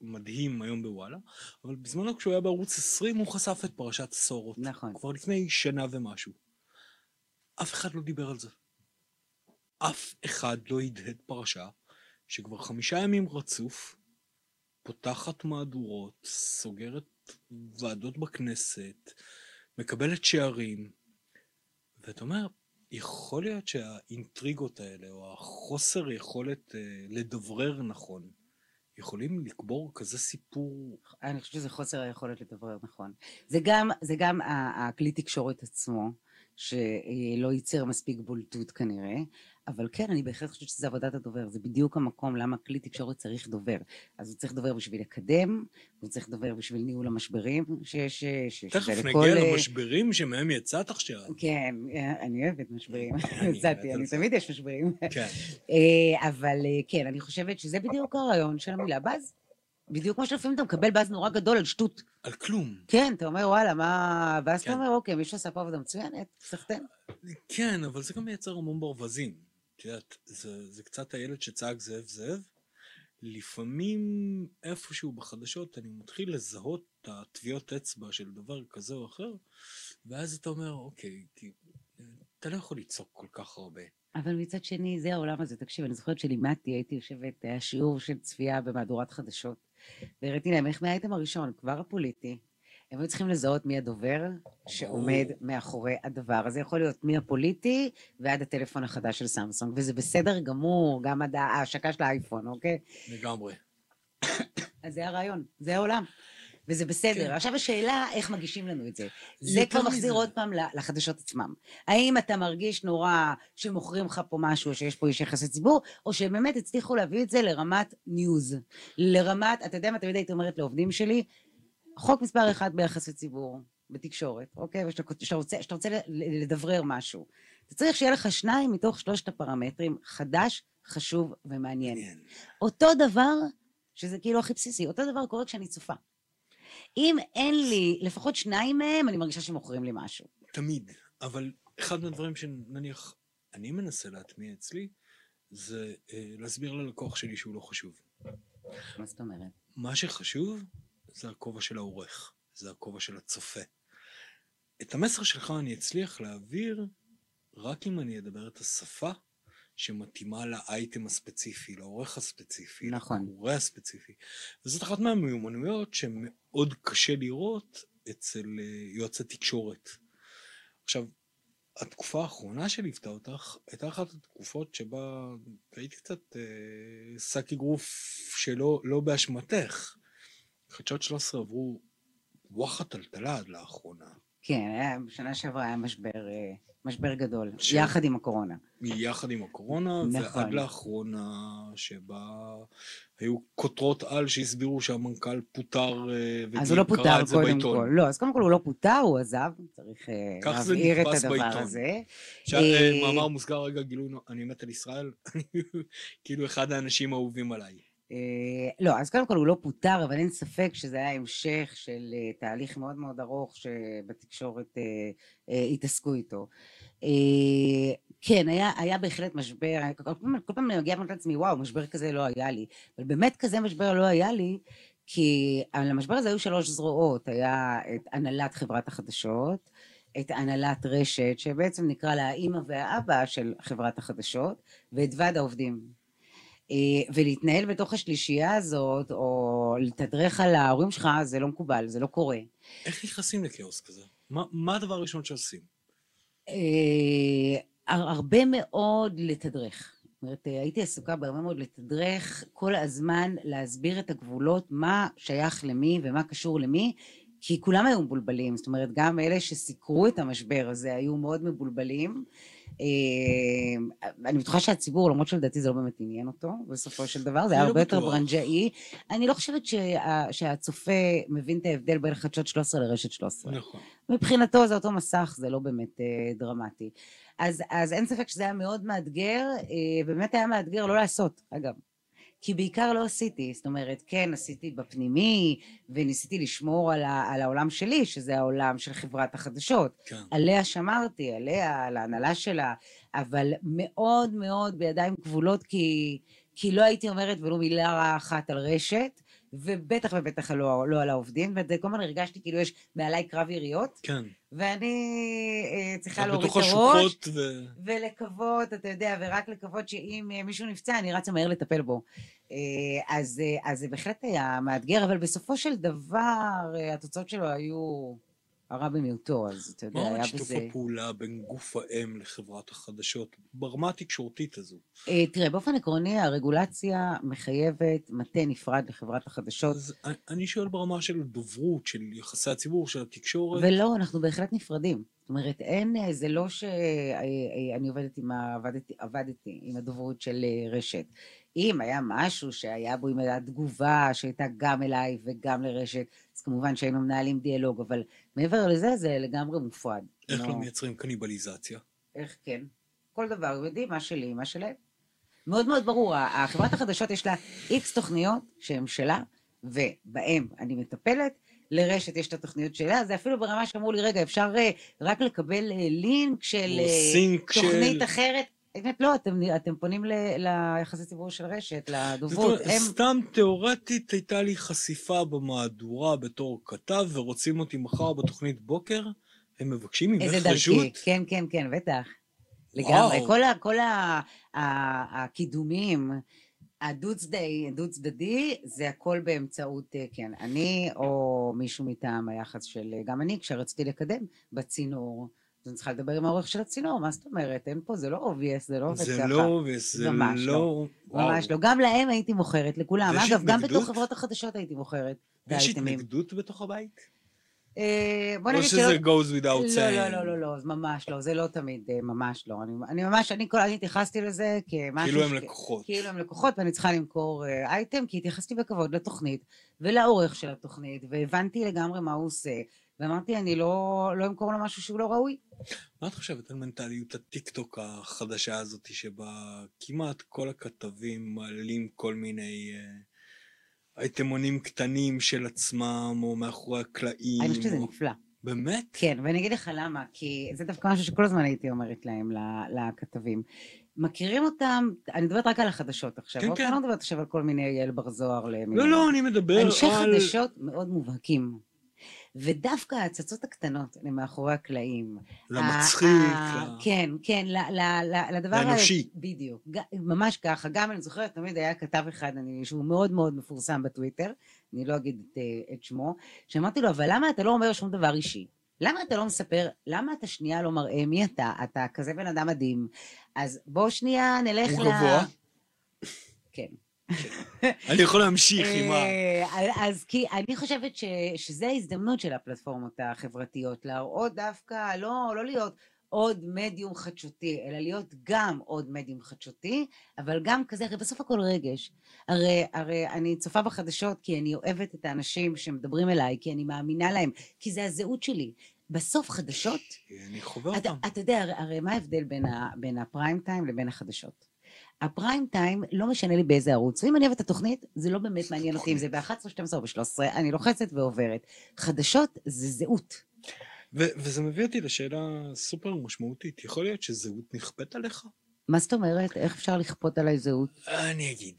מדהים היום בוואלה, אבל בזמנו כשהוא היה בערוץ 20 הוא חשף את פרשת הסורות. נכון. כבר לפני שנה ומשהו. אף אחד לא דיבר על זה. אף אחד לא הדהד פרשה שכבר חמישה ימים רצוף פותחת מהדורות, סוגרת ועדות בכנסת, מקבלת שערים, ואתה אומר, יכול להיות שהאינטריגות האלה, או החוסר יכולת אה, לדברר נכון, יכולים לקבור כזה סיפור אני חושבת שזה חוסר היכולת לדברר נכון. זה גם, זה גם הכלי תקשורת עצמו, שלא ייצר מספיק בולטות כנראה, אבל כן, אני בהחלט חושבת שזה עבודת הדובר, זה בדיוק המקום למה כלי תקשורת צריך דובר. אז הוא צריך דובר בשביל לקדם, הוא צריך דובר בשביל ניהול המשברים, שיש... תכף נגיע אה, למשברים שמהם יצאת עכשיו. כן, אני אוהבת משברים. יצאתי, אני. תמיד יש משברים. כן. אה, אבל אה, כן, אני חושבת שזה בדיוק הרעיון של המילה באז. בדיוק כמו שלפעמים אתה מקבל באז נורא גדול על שטות. על כלום. כן, אתה אומר, וואלה, מה... ואז אתה כן. אומר, אוקיי, מישהו עשה פה עבודה מצוינת, סחטיין. כן, אבל זה גם מייצר המון ברווזים. יודעת, זה, זה קצת הילד שצעק זאב זאב. לפעמים איפשהו בחדשות אני מתחיל לזהות את הטביעות אצבע של דבר כזה או אחר, ואז אתה אומר, אוקיי, כי, אתה לא יכול לצעוק כל כך הרבה. אבל מצד שני, זה העולם הזה. תקשיב, אני זוכרת שלימדתי, הייתי יושבת, היה שיעור של צפייה במהדורת חדשות, והראיתי להם איך מהאייטם הראשון, כבר הפוליטי, הם היו צריכים לזהות מי הדובר שעומד מאחורי הדבר. אז זה יכול להיות מהפוליטי ועד הטלפון החדש של סמסונג, וזה בסדר גמור, גם עד ההשקה של האייפון, אוקיי? לגמרי. אז זה הרעיון, זה העולם. וזה בסדר. כן. עכשיו השאלה, איך מגישים לנו את זה. זה כבר מחזיר. עוד פעם לחדשות עצמם. האם אתה מרגיש נורא שמוכרים לך פה משהו, שיש פה איש יחסי ציבור, או שבאמת הצליחו להביא את זה לרמת ניוז. לרמת, אתה יודע מה, תמיד הייתי אומרת לעובדים שלי, חוק מספר אחד ביחסי ציבור, בתקשורת, אוקיי? ושאתה שאתה רוצה, רוצה לדברר משהו. אתה צריך שיהיה לך שניים מתוך שלושת הפרמטרים, חדש, חשוב ומעניין. מעניין. אותו דבר, שזה כאילו הכי בסיסי, אותו דבר קורה כשאני צופה. אם אין לי לפחות שניים מהם, אני מרגישה שמוכרים לי משהו. תמיד. אבל אחד מהדברים שנניח אני מנסה להטמיע אצלי, זה אה, להסביר ללקוח שלי שהוא לא חשוב. מה זאת אומרת? מה שחשוב זה הכובע של העורך, זה הכובע של הצופה. את המסר שלך אני אצליח להעביר רק אם אני אדבר את השפה שמתאימה לאייטם הספציפי, לעורך הספציפי, נכון. לקורא הספציפי. וזאת אחת מהמיומנויות שמאוד קשה לראות אצל אה, יועצי תקשורת. עכשיו, התקופה האחרונה שליוותה אותך הייתה אחת התקופות שבה הייתי קצת אה, שק אגרוף שלא לא באשמתך. חדשות 13 עברו וואחד טלטלה עד לאחרונה. כן, בשנה שעברה היה משבר, אה, משבר גדול, ש- יחד עם הקורונה. יחד עם הקורונה, נכון. ועד לאחרונה שבה היו כותרות על שהסבירו שהמנכ"ל פוטר אה, אז הוא לא פוטר קודם בעיתון. כל. לא, אז קודם כל הוא לא פוטר, הוא עזב, צריך אה, להבהיר את הדבר בעיתון. הזה. עכשיו, מאמר מוסגר רגע, גילוי, אני מת על ישראל, כאילו אחד האנשים האהובים עליי. אה, לא, אז קודם כל הוא לא פוטר, אבל אין ספק שזה היה המשך של אה, תהליך מאוד מאוד ארוך שבתקשורת אה, התעסקו איתו. כן, היה, היה בהחלט משבר, כל פעם, כל פעם אני מגיעה ואומרת לעצמי, וואו, משבר כזה לא היה לי. אבל באמת כזה משבר לא היה לי, כי על המשבר הזה היו שלוש זרועות. היה את הנהלת חברת החדשות, את הנהלת רשת, שבעצם נקרא לה האימא והאבא של חברת החדשות, ואת ועד העובדים. אה, ולהתנהל בתוך השלישייה הזאת, או לתדרך על ההורים שלך, זה לא מקובל, זה לא קורה. איך נכנסים לכאוס כזה? מה, מה הדבר הראשון שעושים? אה, הר- הרבה מאוד לתדרך. זאת אומרת, אה, הייתי עסוקה בהרבה מאוד לתדרך כל הזמן, להסביר את הגבולות, מה שייך למי ומה קשור למי, כי כולם היו מבולבלים. זאת אומרת, גם אלה שסיקרו את המשבר הזה היו מאוד מבולבלים. אה, אני בטוחה שהציבור, למרות שלדעתי זה לא באמת עניין אותו, בסופו של דבר, זה היה לא הרבה יותר. ברנג'אי. אני לא חושבת שה- שהצופה מבין את ההבדל בין חדשות 13 לרשת 13. נכון. מבחינתו זה אותו מסך, זה לא באמת אה, דרמטי. אז, אז אין ספק שזה היה מאוד מאתגר, אה, באמת היה מאתגר לא לעשות, אגב. כי בעיקר לא עשיתי, זאת אומרת, כן, עשיתי בפנימי, וניסיתי לשמור על, ה, על העולם שלי, שזה העולם של חברת החדשות. כן. עליה שמרתי, עליה, על ההנהלה שלה, אבל מאוד מאוד בידיים כבולות, כי, כי לא הייתי אומרת ולו מילה רעה אחת על רשת, ובטח ובטח לא, לא על העובדים, וכל הזמן הרגשתי כאילו יש מעליי קרב יריות, כן. ואני אה, צריכה להוריד את הראש, ו... ולקוות, אתה יודע, ורק לקוות שאם אה, מישהו נפצע, אני רצה מהר לטפל בו. אה, אז, אה, אז זה בהחלט היה מאתגר, אבל בסופו של דבר, אה, התוצאות שלו היו הרע במיעוטו, אז אתה יודע, מה היה עוד שיתוף בזה... הפעולה בין גוף האם לחברת החדשות, ברמה התקשורתית הזו? אה, תראה, באופן עקרוני, הרגולציה מחייבת מטה נפרד לחברת החדשות, אז אני- שואל ברמה של דוברות, של יחסי הציבור, של התקשורת. ולא, אנחנו בהחלט נפרדים. זאת אומרת, אין, אה, זה לא שאני עובדת עם ה... עבדתי, עבדתי עם הדוברות של אה, רשת. אם היה משהו שהיה בו עם התגובה שהייתה גם אליי וגם לרשת, אז כמובן שהיינו מנהלים דיאלוג, אבל מעבר לזה, זה לגמרי מופרד. איך לא מייצרים קניבליזציה? איך כן? כל דבר, יודעים, מה שלי, מה שלהם. מאוד מאוד ברור, החברת החדשות יש לה איקס תוכניות שהן שלה, ובהן אני מטפלת. לרשת יש את התוכניות שלה, זה אפילו ברמה שאמרו לי, רגע, אפשר אה, רק לקבל אה, לינק של אה, תוכנית של... אחרת. לא, אתם, אתם פונים ל- ליחסי ציבור של רשת. אומרת, הם, סתם תיאורטית הייתה לי חשיפה במהדורה בתור כתב, ורוצים אותי מחר בתוכנית בוקר, הם מבקשים ממך איזה דרכי. רשות? כן, כן, כן, בטח. וואו. לגמרי. כל, ה, כל ה, ה, הקידומים, הדו-צדדי, דו-צדדי, זה הכל באמצעות, אה, כן, אני או מישהו מטעם היחס של, גם אני, כשרציתי לקדם בצינור, אני צריכה לדבר עם העורך של הצינור, מה זאת אומרת? אין פה, זה לא obvious, זה לא עובד ככה. זה לא obvious, זה ממש לא... לא. וואו. ממש לא. גם להם הייתי מוכרת, לכולם. אגב, גם? בתוך חברות החדשות הייתי מוכרת יש. התנגדות בתוך הבית? אה, בוא נגיד שלא... שזה goes without לא, saying? לא, לא, לא, לא, ממש לא, זה לא תמיד, אה, ממש לא. אני, ממש, אני כל הזמן התייחסתי לזה כמשהו... כאילו הם לקוחות. כאילו הם לקוחות ואני צריכה למכור אה, אייטם, כי התייחסתי בכבוד לתוכנית ולעורך של התוכנית, והבנתי לגמרי מה הוא עושה, ואמרתי, אני לא, לא אמכור לו משהו שהוא לא ראוי. מה את חושבת על מנטליות הטיקטוק החדשה הזאת, שבה כמעט כל הכתבים מעלים כל מיני אה, אייטמונים קטנים של עצמם, או מאחורי הקלעים? אני חושבת שזה או- נפלא. באמת? כן, ואני אגיד לך למה, כי זה דווקא משהו שכל הזמן הייתי אומרת להם, לכתבים. מכירים אותם, אני מדברת רק על החדשות עכשיו, כן? כן. אני לא מדברת עכשיו על כל מיני יעל בר זוהר למיניהם. לא, לא, אני מדבר על... אנשי חדשות מאוד מובהקים. ודווקא ההצצות הקטנות למאחורי הקלעים. למצחיק, ה- ה- ל- כן, כן, ל- ל- ל- לדבר... ה- לאנושי. בדיוק. ג- ממש ככה. גם אני זוכרת, תמיד היה כתב אחד, אני, שהוא מאוד מאוד מפורסם בטוויטר, אני לא אגיד את, אה, את שמו, שאמרתי לו, אבל למה אתה לא אומר שום דבר אישי? למה אתה לא מספר, למה אתה שנייה לא מראה מי אתה? אתה כזה בן אדם מדהים. אז בוא שנייה נלך הוא גבוה? כן. אני יכול להמשיך עם ה... אה, אז כי אני חושבת ש, שזה ההזדמנות של הפלטפורמות החברתיות, להראות דווקא, לא, לא להיות עוד מדיום חדשותי, אלא להיות גם עוד מדיום חדשותי, אבל גם כזה, הרי בסוף הכל רגש. הרי, הרי אני צופה בחדשות כי אני אוהבת את האנשים שמדברים אליי, כי אני מאמינה להם, כי זה הזהות שלי. בסוף חדשות, אני חווה אותם. אתה יודע, הרי, הרי מה ההבדל בין, ה, בין הפריים טיים לבין החדשות? הפריים טיים לא משנה לי באיזה ערוץ, ואם אני אוהבת את התוכנית, זה לא באמת מעניין אותי אם זה ב-11, 12 או ב-13, אני לוחצת ועוברת. חדשות זה זהות. ו- וזה מביא אותי לשאלה סופר משמעותית. יכול להיות שזהות נכפית עליך? מה זאת אומרת? איך אפשר לכפות עליי זהות? אני אגיד.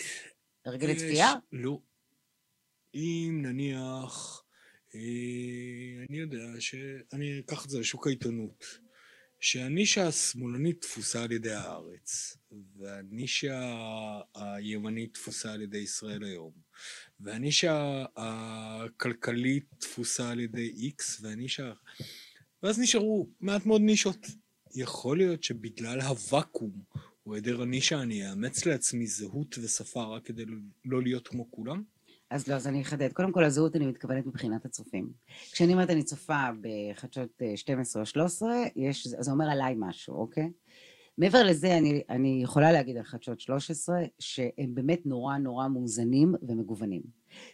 הרגל יש- לצפייה? לא. אם נניח, אה, אני יודע שאני אקח את זה לשוק העיתונות, שהנישה השמאלנית תפוסה על ידי הארץ, והנישה הימנית תפוסה על ידי ישראל היום, והנישה הכלכלית תפוסה על ידי איקס, והנישה... ואז נשארו מעט מאוד נישות. יכול להיות שבגלל הוואקום, או היעדר הנישה, אני אאמץ לעצמי זהות ושפה רק כדי לא להיות כמו כולם? אז לא, אז אני אחדד. קודם כל, הזהות אני מתכוונת מבחינת הצופים. כשאני אומרת אני צופה בחדשות אה, 12 או 13, יש, זה אומר עליי משהו, אוקיי? מעבר לזה, אני, אני יכולה להגיד על חדשות 13, שהם באמת נורא נורא מאוזנים ומגוונים.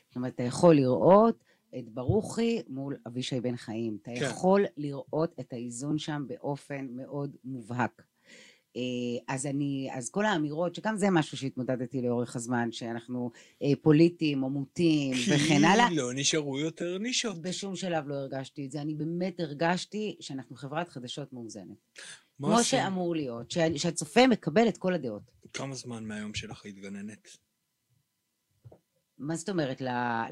זאת אומרת, אתה יכול לראות את ברוכי מול אבישי בן חיים. אתה כן. יכול לראות את האיזון שם באופן מאוד מובהק. אה, אז אני, אז כל האמירות, שגם זה משהו שהתמודדתי לאורך הזמן, שאנחנו אה, פוליטיים או מוטים וכן הלאה, כי לא נשארו יותר נישות. בשום שלב לא הרגשתי את זה. אני באמת הרגשתי שאנחנו חברת חדשות מאוזנת. מה כמו עושים? שאמור להיות, שה- שהצופה מקבל את כל הדעות. כמה זמן מהיום שלך היית גננת? מה זאת אומרת,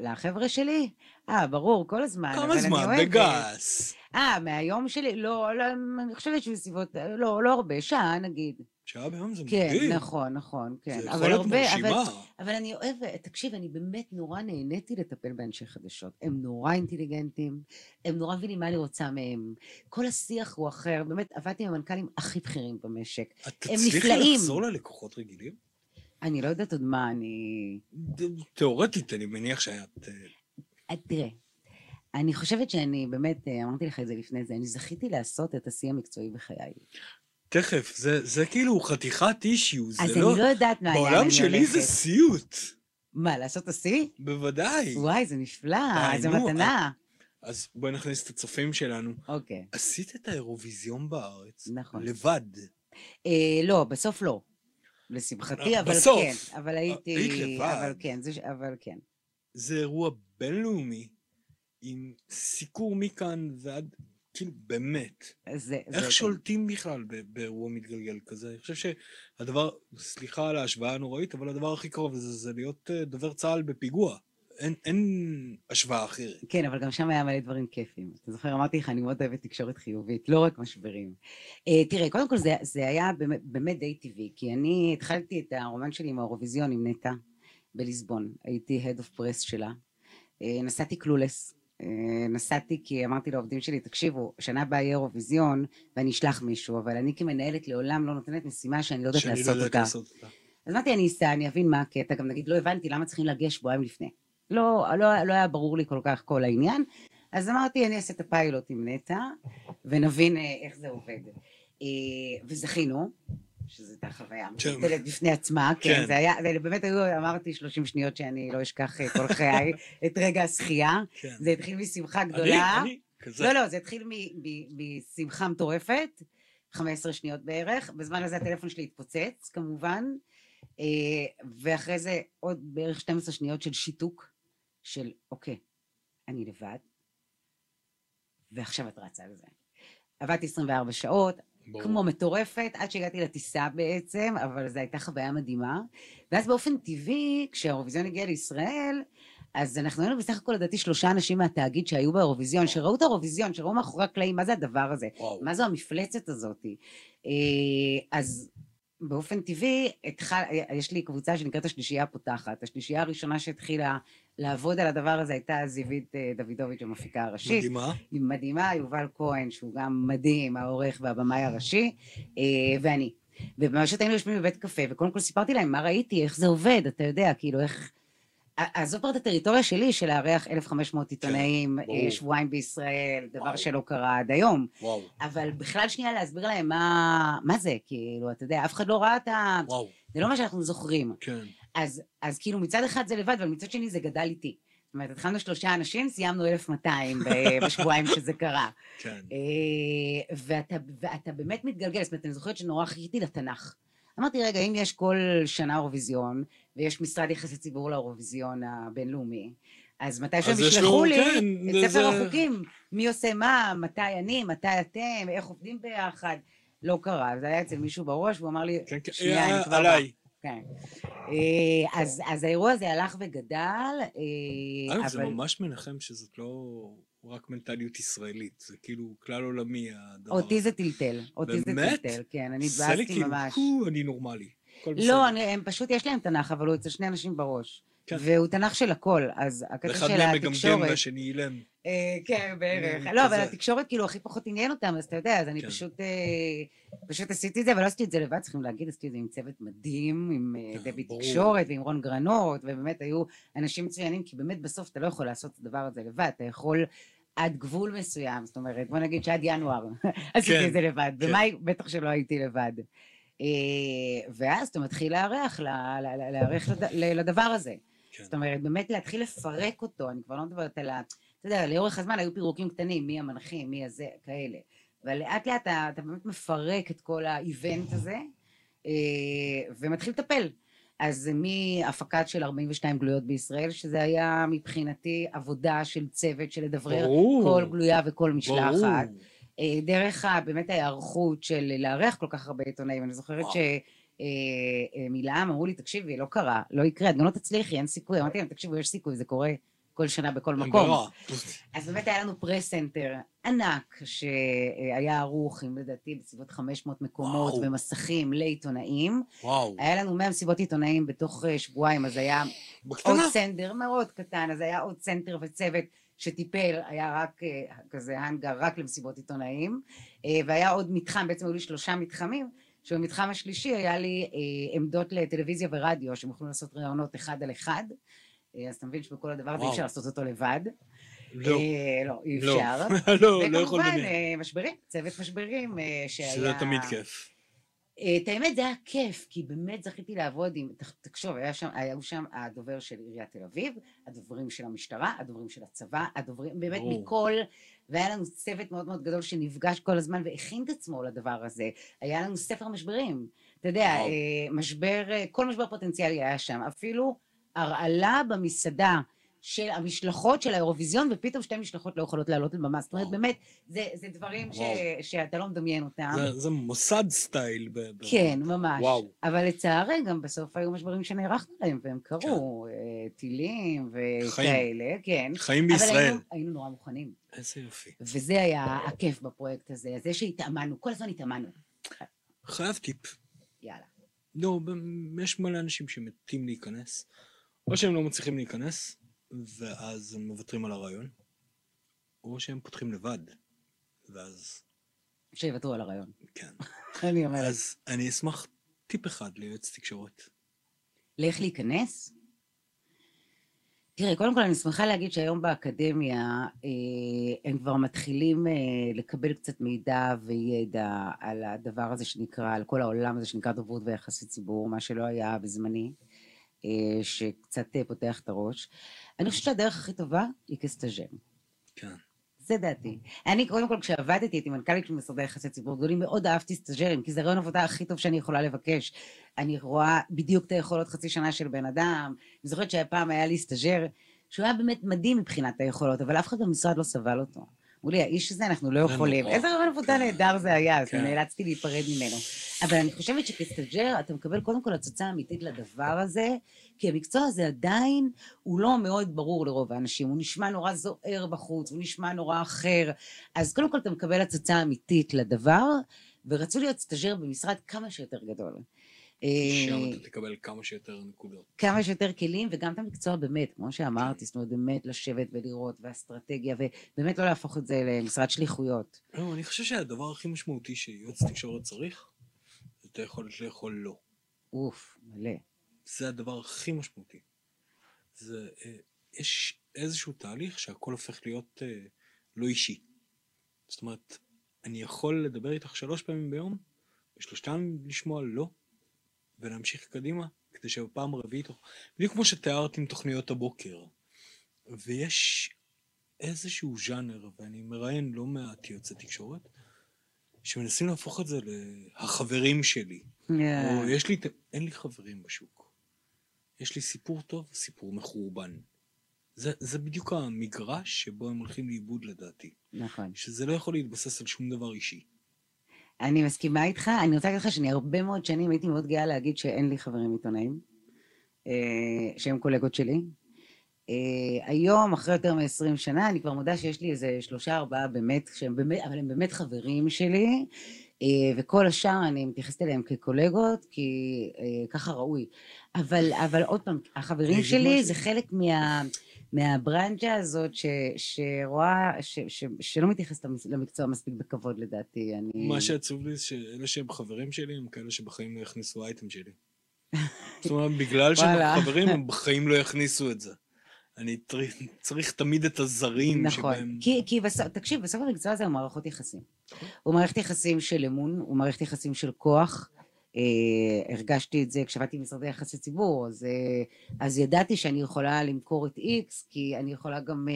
לחבר'ה שלי? אה, ברור, כל הזמן. כמה זמן? בגס. אה, מהיום שלי? לא, לא, אני חושבת שבסביבות, לא, לא הרבה, שעה נגיד. שעה ביום זה כן, מדהים. נכון, נכון, כן. זה יכולת הרבה, מרשימה. אבל, אבל אני אוהבת, תקשיב, אני באמת נורא נהניתי לטפל באנשי חדשות. הם נורא אינטליגנטים, הם נורא מבינים מה אני רוצה מהם. כל השיח הוא אחר, באמת, עבדתי עם המנכ"לים הכי בכירים במשק. את הם תצליחי נפלאים. לחזור ללקוחות רגילים? אני לא יודעת עוד מה אני... תיאורטית, אני מניח שאת... אה, תראה, אני חושבת שאני באמת, אה, אמרתי לך את זה לפני זה, אני זכיתי לעשות את השיא המקצועי בחיי. תכף, זה, זה כאילו חתיכת אישיו, זה אז לא... אני לא יודעת מה היה, בעולם שלי זה סיוט. מה, לעשות את השיא? בוודאי. וואי, זה נפלא, זו מתנה. אז בואי נכניס את הצופים שלנו. אוקיי, עשית את האירוויזיון בארץ. נכון. לבד. אה, לא, בסוף לא. לשמחתי, אה, אבל בסוף. כן. אבל הייתי... היית לבד. אבל כן, זה, אבל כן. זה אירוע בינלאומי, עם סיקור מכאן ועד... כאילו, באמת. זה, זה איך כן. שולטים בכלל ב- באירוע מתגלגל כזה? אני חושב שהדבר, סליחה על ההשוואה הנוראית, אבל הדבר הכי קרוב לזה זה להיות אה, דובר צה"ל בפיגוע. אין, אין השוואה אחרת. כן, אבל גם שם היה מלא דברים כיפים. אתה זוכר, אמרתי לך, אני מאוד אוהבת תקשורת חיובית, לא רק משברים. Uh, תראה, קודם כל זה, זה היה באמת, באמת די טבעי, כי אני התחלתי את הרומן שלי עם האירוויזיון עם נטע בליסבון. הייתי Head of Press שלה. Uh, נסעתי קלולס. אה, נסעתי כי אמרתי לעובדים שלי, תקשיבו, שנה הבאה יהיה אירוויזיון ואני אשלח מישהו, אבל אני כמנהלת לעולם לא נותנת משימה שאני לא יודעת לא לעשות יודעת אותה. לעשות אותה. אז אמרתי, אני אסע, אני אבין מה הקטע, גם נגיד, לא הבנתי למה צריכים להגיע שבועיים לפני. לא, לא, לא היה ברור לי כל כך כל העניין, אז אמרתי, אני אעשה את הפיילוט עם נטע, ונבין אה, איך זה עובד. אה, וזכינו, שזו הייתה חוויה כן. מטלטלת בפני עצמה, כן, כן. זה היה, זה באמת היו, אמרתי 30 שניות שאני לא אשכח אה, כל חיי, את רגע הזכייה. כן. זה התחיל משמחה אני, גדולה. אני, כזה. לא, לא, זה התחיל משמחה מטורפת, 15 שניות בערך, בזמן הזה הטלפון שלי התפוצץ, כמובן, אה, ואחרי זה עוד בערך 12 שניות של שיתוק, של אוקיי, אני לבד, ועכשיו את רצה על זה. עבדתי 24 שעות, ברור. כמו מטורפת, עד שהגעתי לטיסה בעצם, אבל זו הייתה חוויה מדהימה. ואז באופן טבעי, כשהאירוויזיון הגיע לישראל, אז אנחנו היינו בסך הכל לדעתי שלושה אנשים מהתאגיד שהיו באירוויזיון, שראו את האירוויזיון, שראו מאחורי הקלעים, מה זה הדבר הזה? וואו. מה זו המפלצת הזאת? אה, אז באופן טבעי, התחל, יש לי קבוצה שנקראת השלישייה הפותחת. השלישייה הראשונה שהתחילה לעבוד על הדבר הזה הייתה זיווית אה, דוידוביץ', המפיקה הראשית. מדהימה. היא מדהימה, יובל כהן, שהוא גם מדהים, העורך והבמאי הראשי, אה, ואני. ופשוט היינו יושבים בבית קפה, וקודם כל סיפרתי להם מה ראיתי, איך זה עובד, אתה יודע, כאילו איך... אז זו כבר את הטריטוריה שלי של לארח 1,500 עיתונאים, ברור. אה, שבועיים בישראל, דבר וואו. שלא קרה עד היום. וואו. אבל בכלל שנייה להסביר להם מה, מה זה, כאילו, אתה יודע, אף אחד לא ראה את ה... וואו. זה לא מה שאנחנו זוכרים. כן. אז, אז כאילו מצד אחד זה לבד, אבל מצד שני זה גדל איתי. זאת אומרת, התחלנו שלושה אנשים, סיימנו 1,200 ב- בשבועיים שזה קרה. כן. אה, ואתה, ואתה באמת מתגלגל, זאת אומרת, אני זוכרת שנורא חיכיתי לתנ"ך. אמרתי, רגע, אם יש כל שנה אירוויזיון, ויש משרד יחסי ציבור לאירוויזיון הבינלאומי, אז מתי שהם ישלחו לי כן, את ספר זה- החוקים, מי עושה מה, מתי אני, מתי אתם, איך עובדים ביחד, לא קרה. זה היה אצל מישהו בראש, והוא אמר לי, כן, כן. שנייה, אני אה, כבר. עליי. כן. אה, אז, אז האירוע הזה הלך וגדל, אה, אגב, זה אבל ממש מנחם שזאת לא רק מנטליות ישראלית, זה כאילו כלל עולמי הדבר. אותי זה טלטל, אותי זה באמת? טלטל, כן, אני התבאסתי ממש. "קו, אני נורמלי. הכל בסדר." לא, אני, הם פשוט, יש להם תנ"ך, אבל הוא אצל שני אנשים בראש. כן. והוא תנ"ך של הכל, אז הקטע ואחד של מהם מגמגם התקשורת... והשני אילם. אה, כן, בערך. אה, לא, אבל. התקשורת כאילו הכי פחות עניין אותם, אז אתה יודע, אז אני כן. פשוט אה, פשוט עשיתי את זה, אבל לא עשיתי את זה לבד, צריכים להגיד, עשיתי את זה עם צוות מדהים, עם אה, כן, דבי ברור. תקשורת ועם רון גרנות, ובאמת היו אנשים מצוינים, כי באמת בסוף אתה לא יכול לעשות את הדבר הזה לבד, אתה יכול עד גבול מסוים, זאת אומרת, בוא נגיד שעד ינואר עשיתי כן, את זה לבד, כן. במאי בטח שלא הייתי לבד. אה, ואז אתה מתחיל להיערך, ל- ל- ל- להיערך לד- ל- לדבר הזה. כן. זאת אומרת, באמת להתחיל לפרק אותו, אני כבר לא מדברת על ה... אתה יודע, לאורך הזמן היו פירוקים קטנים, מי המנחים, מי הזה, כאלה. אבל לאט לאט אתה, אתה באמת מפרק את כל האיבנט הזה, אה, ומתחיל לטפל. אז מהפקת של 42 גלויות בישראל, שזה היה מבחינתי עבודה של צוות של לדברר ברור. כל גלויה וכל משלחת. ברור. אה, דרך באמת ההיערכות של לארח כל כך הרבה עיתונאים. אני זוכרת וואו. שמילאם אמרו לי, תקשיבי, לא קרה, לא יקרה, את גם לא תצליחי, אין סיכוי. אמרתי להם, תקשיבו, יש סיכוי, זה קורה כל שנה בכל מקום. ברירה. אז באמת היה לנו press center ענק, שהיה ערוך עם לדעתי בסביבות 500 מקומות וואו. ומסכים לעיתונאים. וואו. היה לנו 100 מסיבות עיתונאים בתוך אה, שבועיים, אז היה עוד בקטנה. center מאוד קטן, אז היה עוד center וצוות שטיפל, היה רק אה, כזה האנגר רק למסיבות עיתונאים, אה, והיה עוד מתחם, בעצם היו לי שלושה מתחמים, שבמתחם השלישי היה לי אה, עמדות לטלוויזיה ורדיו, שהם יכלו לעשות ראיונות אחד על אחד, אז אתה מבין שבכל הדבר הזה אי. אפשר לעשות אותו לבד. לא. לא, אי לא. אפשר. לא, לא יכול וכמובן, משברים, צוות משברים שהיה... שזה תמיד כיף. אה, את האמת זה היה כיף, כי באמת זכיתי לעבוד עם, תח- תחשוב, היה שם, היו שם הדובר של עיריית תל אביב, הדוברים של המשטרה, הדוברים של הצבא, הדוברים באמת ברור. מכל, והיה לנו צוות מאוד מאוד גדול שנפגש כל הזמן והכין את עצמו לדבר הזה. היה לנו ספר משברים, אתה יודע, וואו. אה, משבר, אה, כל משבר פוטנציאלי היה שם, אפילו הרעלה במסעדה. של המשלחות של האירוויזיון, ופתאום שתי משלחות לא יכולות לעלות לבמה. זאת אומרת. באמת, זה, זה דברים ש. שאתה לא מדמיין אותם. זה- זה מוסד סטייל. ב- ב- כן, ממש. וואו. אבל לצערי, גם בסוף היו משברים שנערכנו להם, והם קרו, אה, טילים וכאלה, כן. חיים אבל בישראל. היינו, היינו נורא מוכנים. איזה יופי. וזה היה הכיף בפרויקט הזה, זה שהתאמנו, כל הזמן התאמנו. חייב טיפ. יאללה. לא, יש מלא אנשים שמתים להיכנס, או שהם לא מצליחים להיכנס, ואז הם מוותרים על הרעיון, או שהם פותחים לבד. ואז, שיוותרו על הרעיון. כן. אני אומרת. אז אני אשמח טיפ אחד ליועץ תקשורת. לאיך להיכנס? תראה, קודם כל אני שמחה להגיד שהיום באקדמיה אה, הם כבר מתחילים אה, לקבל קצת מידע וידע על הדבר הזה שנקרא, על כל העולם הזה שנקרא דוברות ויחסי ציבור, מה שלא היה בזמני, שקצת אה, פותח את הראש. אני חושבת שהדרך הכי טובה היא כסטאז'ר. כן. זה דעתי. אני, קודם כל, כשעבדתי, הייתי מנכ"לית של משרדי יחסי ציבור גדולים, מאוד אהבתי סטאג'רים, כי זה רעיון עבודה הכי טוב שאני יכולה לבקש. אני רואה בדיוק את היכולות חצי שנה של בן אדם. אני זוכרת שהפעם היה לי סטאג'ר, שהוא היה באמת מדהים מבחינת היכולות, אבל אף אחד במשרד לא סבל אותו. אמרו לי, האיש הזה, אנחנו לא יכולים. נורא. איזה ראיון עבודה כן. נהדר זה היה, אז כן. נאלצתי להיפרד ממנו. אבל אני חושבת שכסטאג'ר אתה מקבל קודם כל הצצה אמיתית לדבר הזה, כי המקצוע הזה עדיין הוא לא מאוד ברור לרוב האנשים, הוא נשמע נורא זוהר בחוץ, הוא נשמע נורא אחר. אז קודם כל אתה מקבל הצצה אמיתית לדבר, ורצו להיות סטאג'ר במשרד כמה שיותר גדול. שם אה, אתה תקבל כמה שיותר נקודות. כמה שיותר כלים, וגם את המקצוע באמת, כמו שאמרתי, זאת אומרת, באמת לשבת ולראות, ואסטרטגיה, ובאמת לא להפוך את זה למשרד שליחויות. לא, אני חושב שהדבר הכי משמעותי שיועץ תקשורת צריך, זה את היכולת לאכול לא. אוף, מלא. זה הדבר הכי משמעותי. זה, אה, יש איזשהו תהליך שהכל הופך להיות אה, לא אישי. זאת אומרת, אני יכול לדבר איתך שלוש פעמים ביום, ושלושתן לשמוע לא, ולהמשיך קדימה, כדי שבפעם הרביעית, בדיוק כמו שתיארת עם תוכניות הבוקר. ויש איזשהו ז'אנר, ואני מראיין לא מעט יוצאי תקשורת, שמנסים להפוך את זה ל"החברים שלי". או יש לי, אין לי חברים בשוק. יש לי סיפור טוב, סיפור מחורבן. זה, זה בדיוק המגרש שבו הם הולכים לאיבוד לדעתי. נכון. שזה לא יכול להתבסס על שום דבר אישי. אני מסכימה איתך, אני רוצה להגיד לך שאני הרבה מאוד שנים הייתי מאוד גאה להגיד שאין לי חברים עיתונאים, אה, שהם קולגות שלי. אה, היום, אחרי יותר מ-20 שנה, אני כבר מודה שיש לי איזה שלושה, ארבעה באמת, שהם באמת, אבל הם באמת חברים שלי, אה, וכל השאר אני מתייחסת אליהם כקולגות, כי ככה ראוי. אבל, אבל עוד פעם, החברים שלי. זה חלק מה... מהברנג'ה הזאת ש, שרואה, ש, ש, שלא מתייחסת למקצוע מספיק בכבוד לדעתי. אני... מה שעצוב לי שאלה שהם חברים שלי הם כאלה שבחיים לא יכניסו אייטם שלי. זאת אומרת, בגלל שהם. חברים הם בחיים לא יכניסו את זה. אני צריך, צריך תמיד את הזרים נכון, שבהם... כי, כי בסוף, תקשיב, בסוף המקצוע הזה הוא מערכות יחסים. הוא מערכת יחסים של אמון, הוא מערכת יחסים של כוח. אה, הרגשתי את זה כשעבדתי במשרדי יחסי ציבור, אז, אה, אז ידעתי שאני יכולה למכור את X, כי אני יכולה גם אה,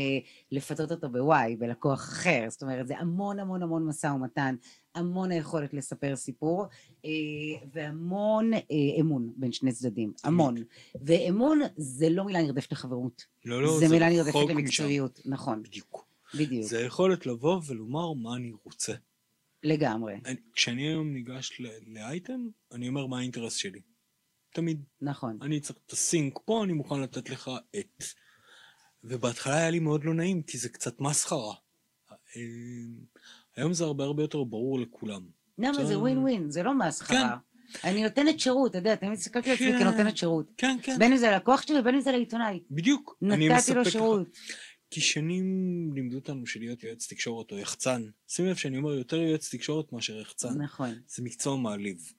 לפתות אותו ב-Y, בלקוח אחר. זאת אומרת, זה המון המון המון משא ומתן, המון היכולת לספר סיפור, והמון אמון בין שני צדדים, המון. ואמון זה לא מילה נרדפת לחברות. לא, לא, זה מילה נרדפת משם. למקצועיות, נכון, בדיוק. בדיוק, זה היכולת לבוא ולומר מה אני רוצה. לגמרי, אני, כשאני היום ניגש לאייטם, אני אומר מה האינטרס שלי. תמיד. נכון. אני צריך את הסינק פה, אני מוכן לתת לך את. ובהתחלה היה לי מאוד לא נעים, כי זה קצת מסחרה. אה, היום זה הרבה הרבה יותר ברור לכולם. למה זה זה- ווין ווין, זה לא מסחרה. אני נותנת שירות, אתה יודע, תמיד הסתכלתי על עצמי כן. כנותנת שירות. כן, כן, בין אם זה ללקוח שלי ובין אם זה לעיתונאי. בדיוק. נתתי לו לך. כי שנים לימדו אותנו שלהיות יועץ תקשורת או יחצן. שים לב שאני אומר יותר יועץ תקשורת מאשר יחצן. נכון, זה מקצוע מעליב.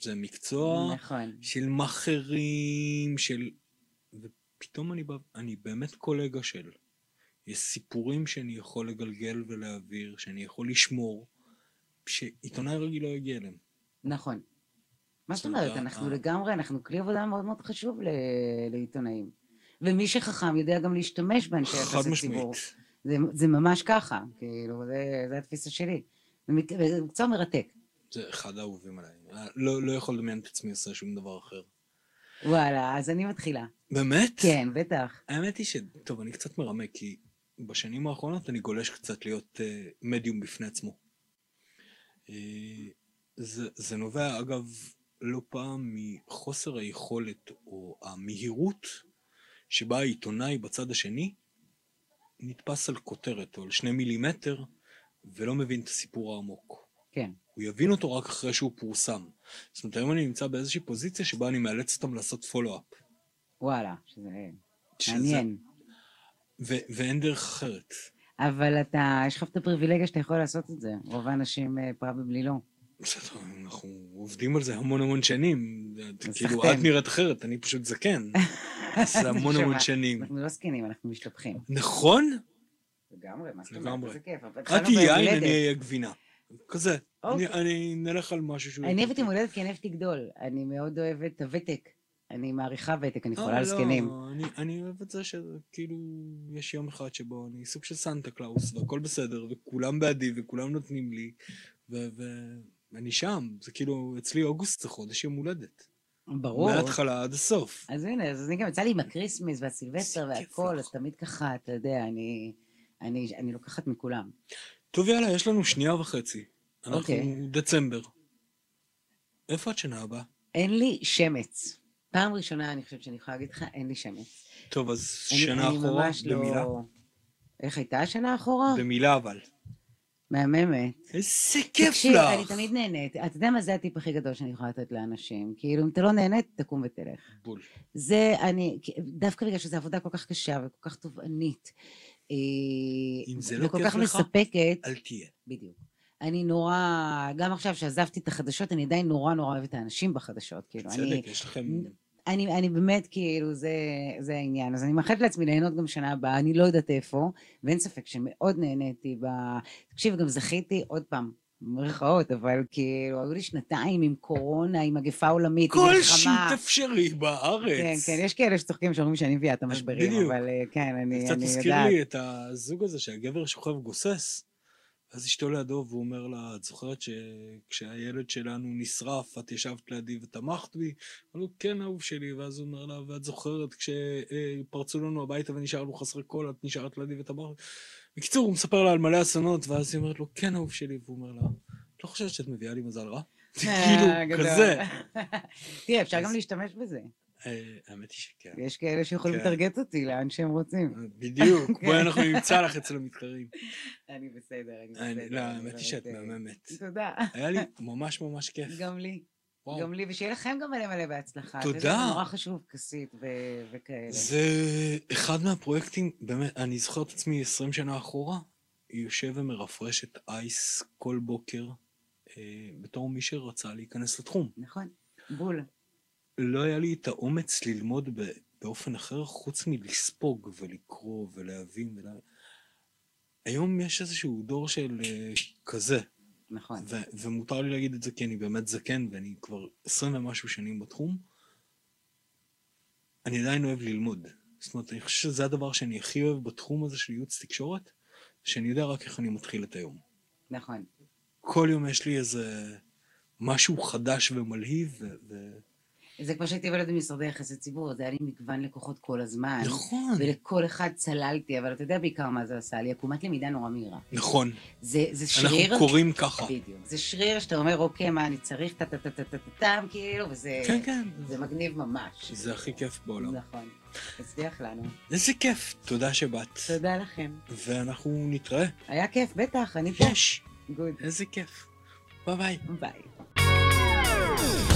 זה מקצוע נכון. של מאכערים, של... ופתאום אני, בא... אני באמת קולגה של. יש סיפורים שאני יכול לגלגל ולהעביר, שאני יכול לשמור, שעיתונאי רגיל לא יגיע אליהם. נכון. מה זאת אומרת? אנחנו ה- לגמרי, אנחנו כלי עבודה מאוד מאוד חשוב לעיתונאים. ומי שחכם יודע גם להשתמש באנשי יחסי. ציבור. זה, זה ממש ככה, כאילו, זה, זה התפיסה שלי. זה מק- זה מקצוע מרתק. זה אחד האהובים עליי. לא, לא יכול לדמיין את עצמי עושה שום דבר אחר. וואלה, אז אני מתחילה. באמת? כן, בטח. האמת היא ש... טוב, אני קצת מרמה, כי בשנים האחרונות אני גולש קצת להיות uh, מדיום בפני עצמו. Uh, זה, זה נובע, אגב, לא פעם מחוסר היכולת או המהירות שבה העיתונאי בצד השני נתפס על כותרת או על שני מילימטר ולא מבין את הסיפור העמוק. כן. הוא יבין אותו רק אחרי שהוא פורסם. זאת אומרת, היום אני נמצא באיזושהי פוזיציה שבה אני מאלץ אותם לעשות פולו-אפ. וואלה, שזה שזה- מעניין. ו- ואין דרך אחרת. אבל אתה, יש לך את הפריבילגיה שאתה יכול לעשות את זה. רוב האנשים פרבלי לא. בסדר, אנחנו עובדים על זה המון המון שנים. כאילו, סחטיין. את נראית אחרת, אני פשוט זקן. זה המון המון שנים. אנחנו לא זקנים, אנחנו משתבחים. נכון? לגמרי, מה זאת אומרת? איזה כיף. את תהיי יין, אני. אהיה גבינה. כזה. אני- אוקיי. אני נלך על משהו שהוא... אני אוהבת יום הולדת כי אני אוהבת לגדול. אני מאוד אוהבת את הוותק. אני מעריכה ותק, אני אה, חולה על לא, זקנים. אני- אני אוהב את זה שכאילו, יש יום אחד שבו אני סוג של סנטה קלאוס, והכל בסדר, וכולם בעדי, וכולם נותנים לי, ואני שם. זה כאילו, אצלי אוגוסט זה חודש יום הולדת. ברור. מההתחלה עד הסוף. אז הנה, אז אני גם יצא לי עם ה Christmas והסילבסטר והכל. אז תמיד ככה, אתה יודע, אני, אני, אני לוקחת מכולם. טוב, יאללה, יש לנו שנייה וחצי. אנחנו אוקיי. דצמבר. איפה את שנה הבאה? אין לי שמץ. פעם ראשונה אני חושבת שאני יכולה להגיד לך, אין לי שמץ. טוב, אז אני- שנה אני אחורה, במילה. לא... איך הייתה השנה אחורה? במילה אבל. מהממת. איזה כיף תקשיב, לך! אני תמיד נהנית. אתה יודע מה זה הטיפ הכי גדול שאני יכולה לתת לאנשים? כאילו, אם אתה לא נהנית, תקום ותלך. בול. זה, אני, דווקא בגלל שזו עבודה כל כך קשה וכל כך תובענית, אה, אם זה לא כיף לך, מספקת, אל תהיה. בדיוק. אני נורא, גם עכשיו שעזבתי את החדשות, אני עדיין נורא נורא אוהבת את האנשים בחדשות. כאילו, אני, צדק, יש לכם... אני, אני באמת, כאילו, זה, זה העניין. אז אני מאחלת לעצמי ליהנות גם שנה הבאה, אני לא יודעת איפה, ואין ספק שמאוד נהניתי ב... תקשיב, גם זכיתי, עוד פעם, במרכאות, אבל כאילו, היו לי שנתיים עם קורונה, עם מגפה עולמית, עם כל מלחמה. שיט אפשרי בארץ. כן, כן, יש כאלה שצוחקים שאומרים שאני מביאה את המשברים, בדיוק. אבל אה, כן, אני, קצת אני יודעת. לי את הזוג הזה שהגבר שוכב גוסס, אז אשתו לידו והוא אומר לה, את זוכרת שכשהילד שלנו נשרף, את ישבת לידי ותמכת בי? אמרו, כן, אהוב שלי, ואז הוא אומר לה, ואת זוכרת כשפרצו לנו הביתה ונשארנו חסרי קול, את נשארת לידי ותמכת? בקיצור, הוא מספר לה על מלא אסונות, ואז היא אומרת לו, כן, אהוב שלי, והוא אומר לה, את לא חושבת שאת מביאה לי מזל רע? אה, כאילו. כזה. תראה, אפשר גם להשתמש בזה. אה, האמת היא שכן. יש כאלה שיכולים כן. לטרגט אותי לאן שהם רוצים. בדיוק, כן. בואי אנחנו נמצא לך אצל המתחרים. אני בסדר, אני בסדר. לא, האמת היא שאת אה, מהממת. תודה. היה לי ממש ממש כיף. גם לי. וואו. גם לי, ושיהיה לכם גם מלא מלא בהצלחה. תודה. זה נורא חשוב, כסית ו- וכאלה. זה אחד מהפרויקטים, באמת, אני זוכר את עצמי 20 שנה אחורה, יושב ומרפרש את אייס כל בוקר, אה, בתור מי שרצה להיכנס לתחום. נכון, בול. לא היה לי את האומץ ללמוד באופן אחר, חוץ מלספוג ולקרוא ולהבין. ולה... היום יש איזשהו דור של אה, כזה, נכון. ו- ומותר לי להגיד את זה כי אני באמת זקן ואני כבר 20 ומשהו שנים בתחום. אני עדיין אוהב ללמוד. זאת אומרת, אני חושב שזה הדבר שאני הכי אוהב בתחום הזה של ייעוץ תקשורת, שאני יודע רק איך אני מתחיל את היום. נכון. כל יום יש לי איזה משהו חדש ומלהיב, ו... ו... זה כמו שהייתי עובדת במשרדי יחסי ציבור, זה היה לי מגוון לקוחות כל הזמן. נכון, ולכל אחד צללתי, אבל אתה יודע בעיקר מה זה עשה לי? עקומת למידה נורא מהירה. נכון. זה, זה אנחנו שריר, קוראים ככה. בדיוק. זה שריר שאתה אומר, אוקיי, מה אני צריך, טה-טה-טה-טה-טם, כאילו, וזה כן, כן. זה מגניב ממש. זה הכי כיף בעולם. נכון. הצליח לנו. איזה כיף, תודה שבאת. תודה לכם. ואנחנו נתראה. היה כיף, בטח, אני פה. יש. good. איזה כיף. ביי ביי. ביי.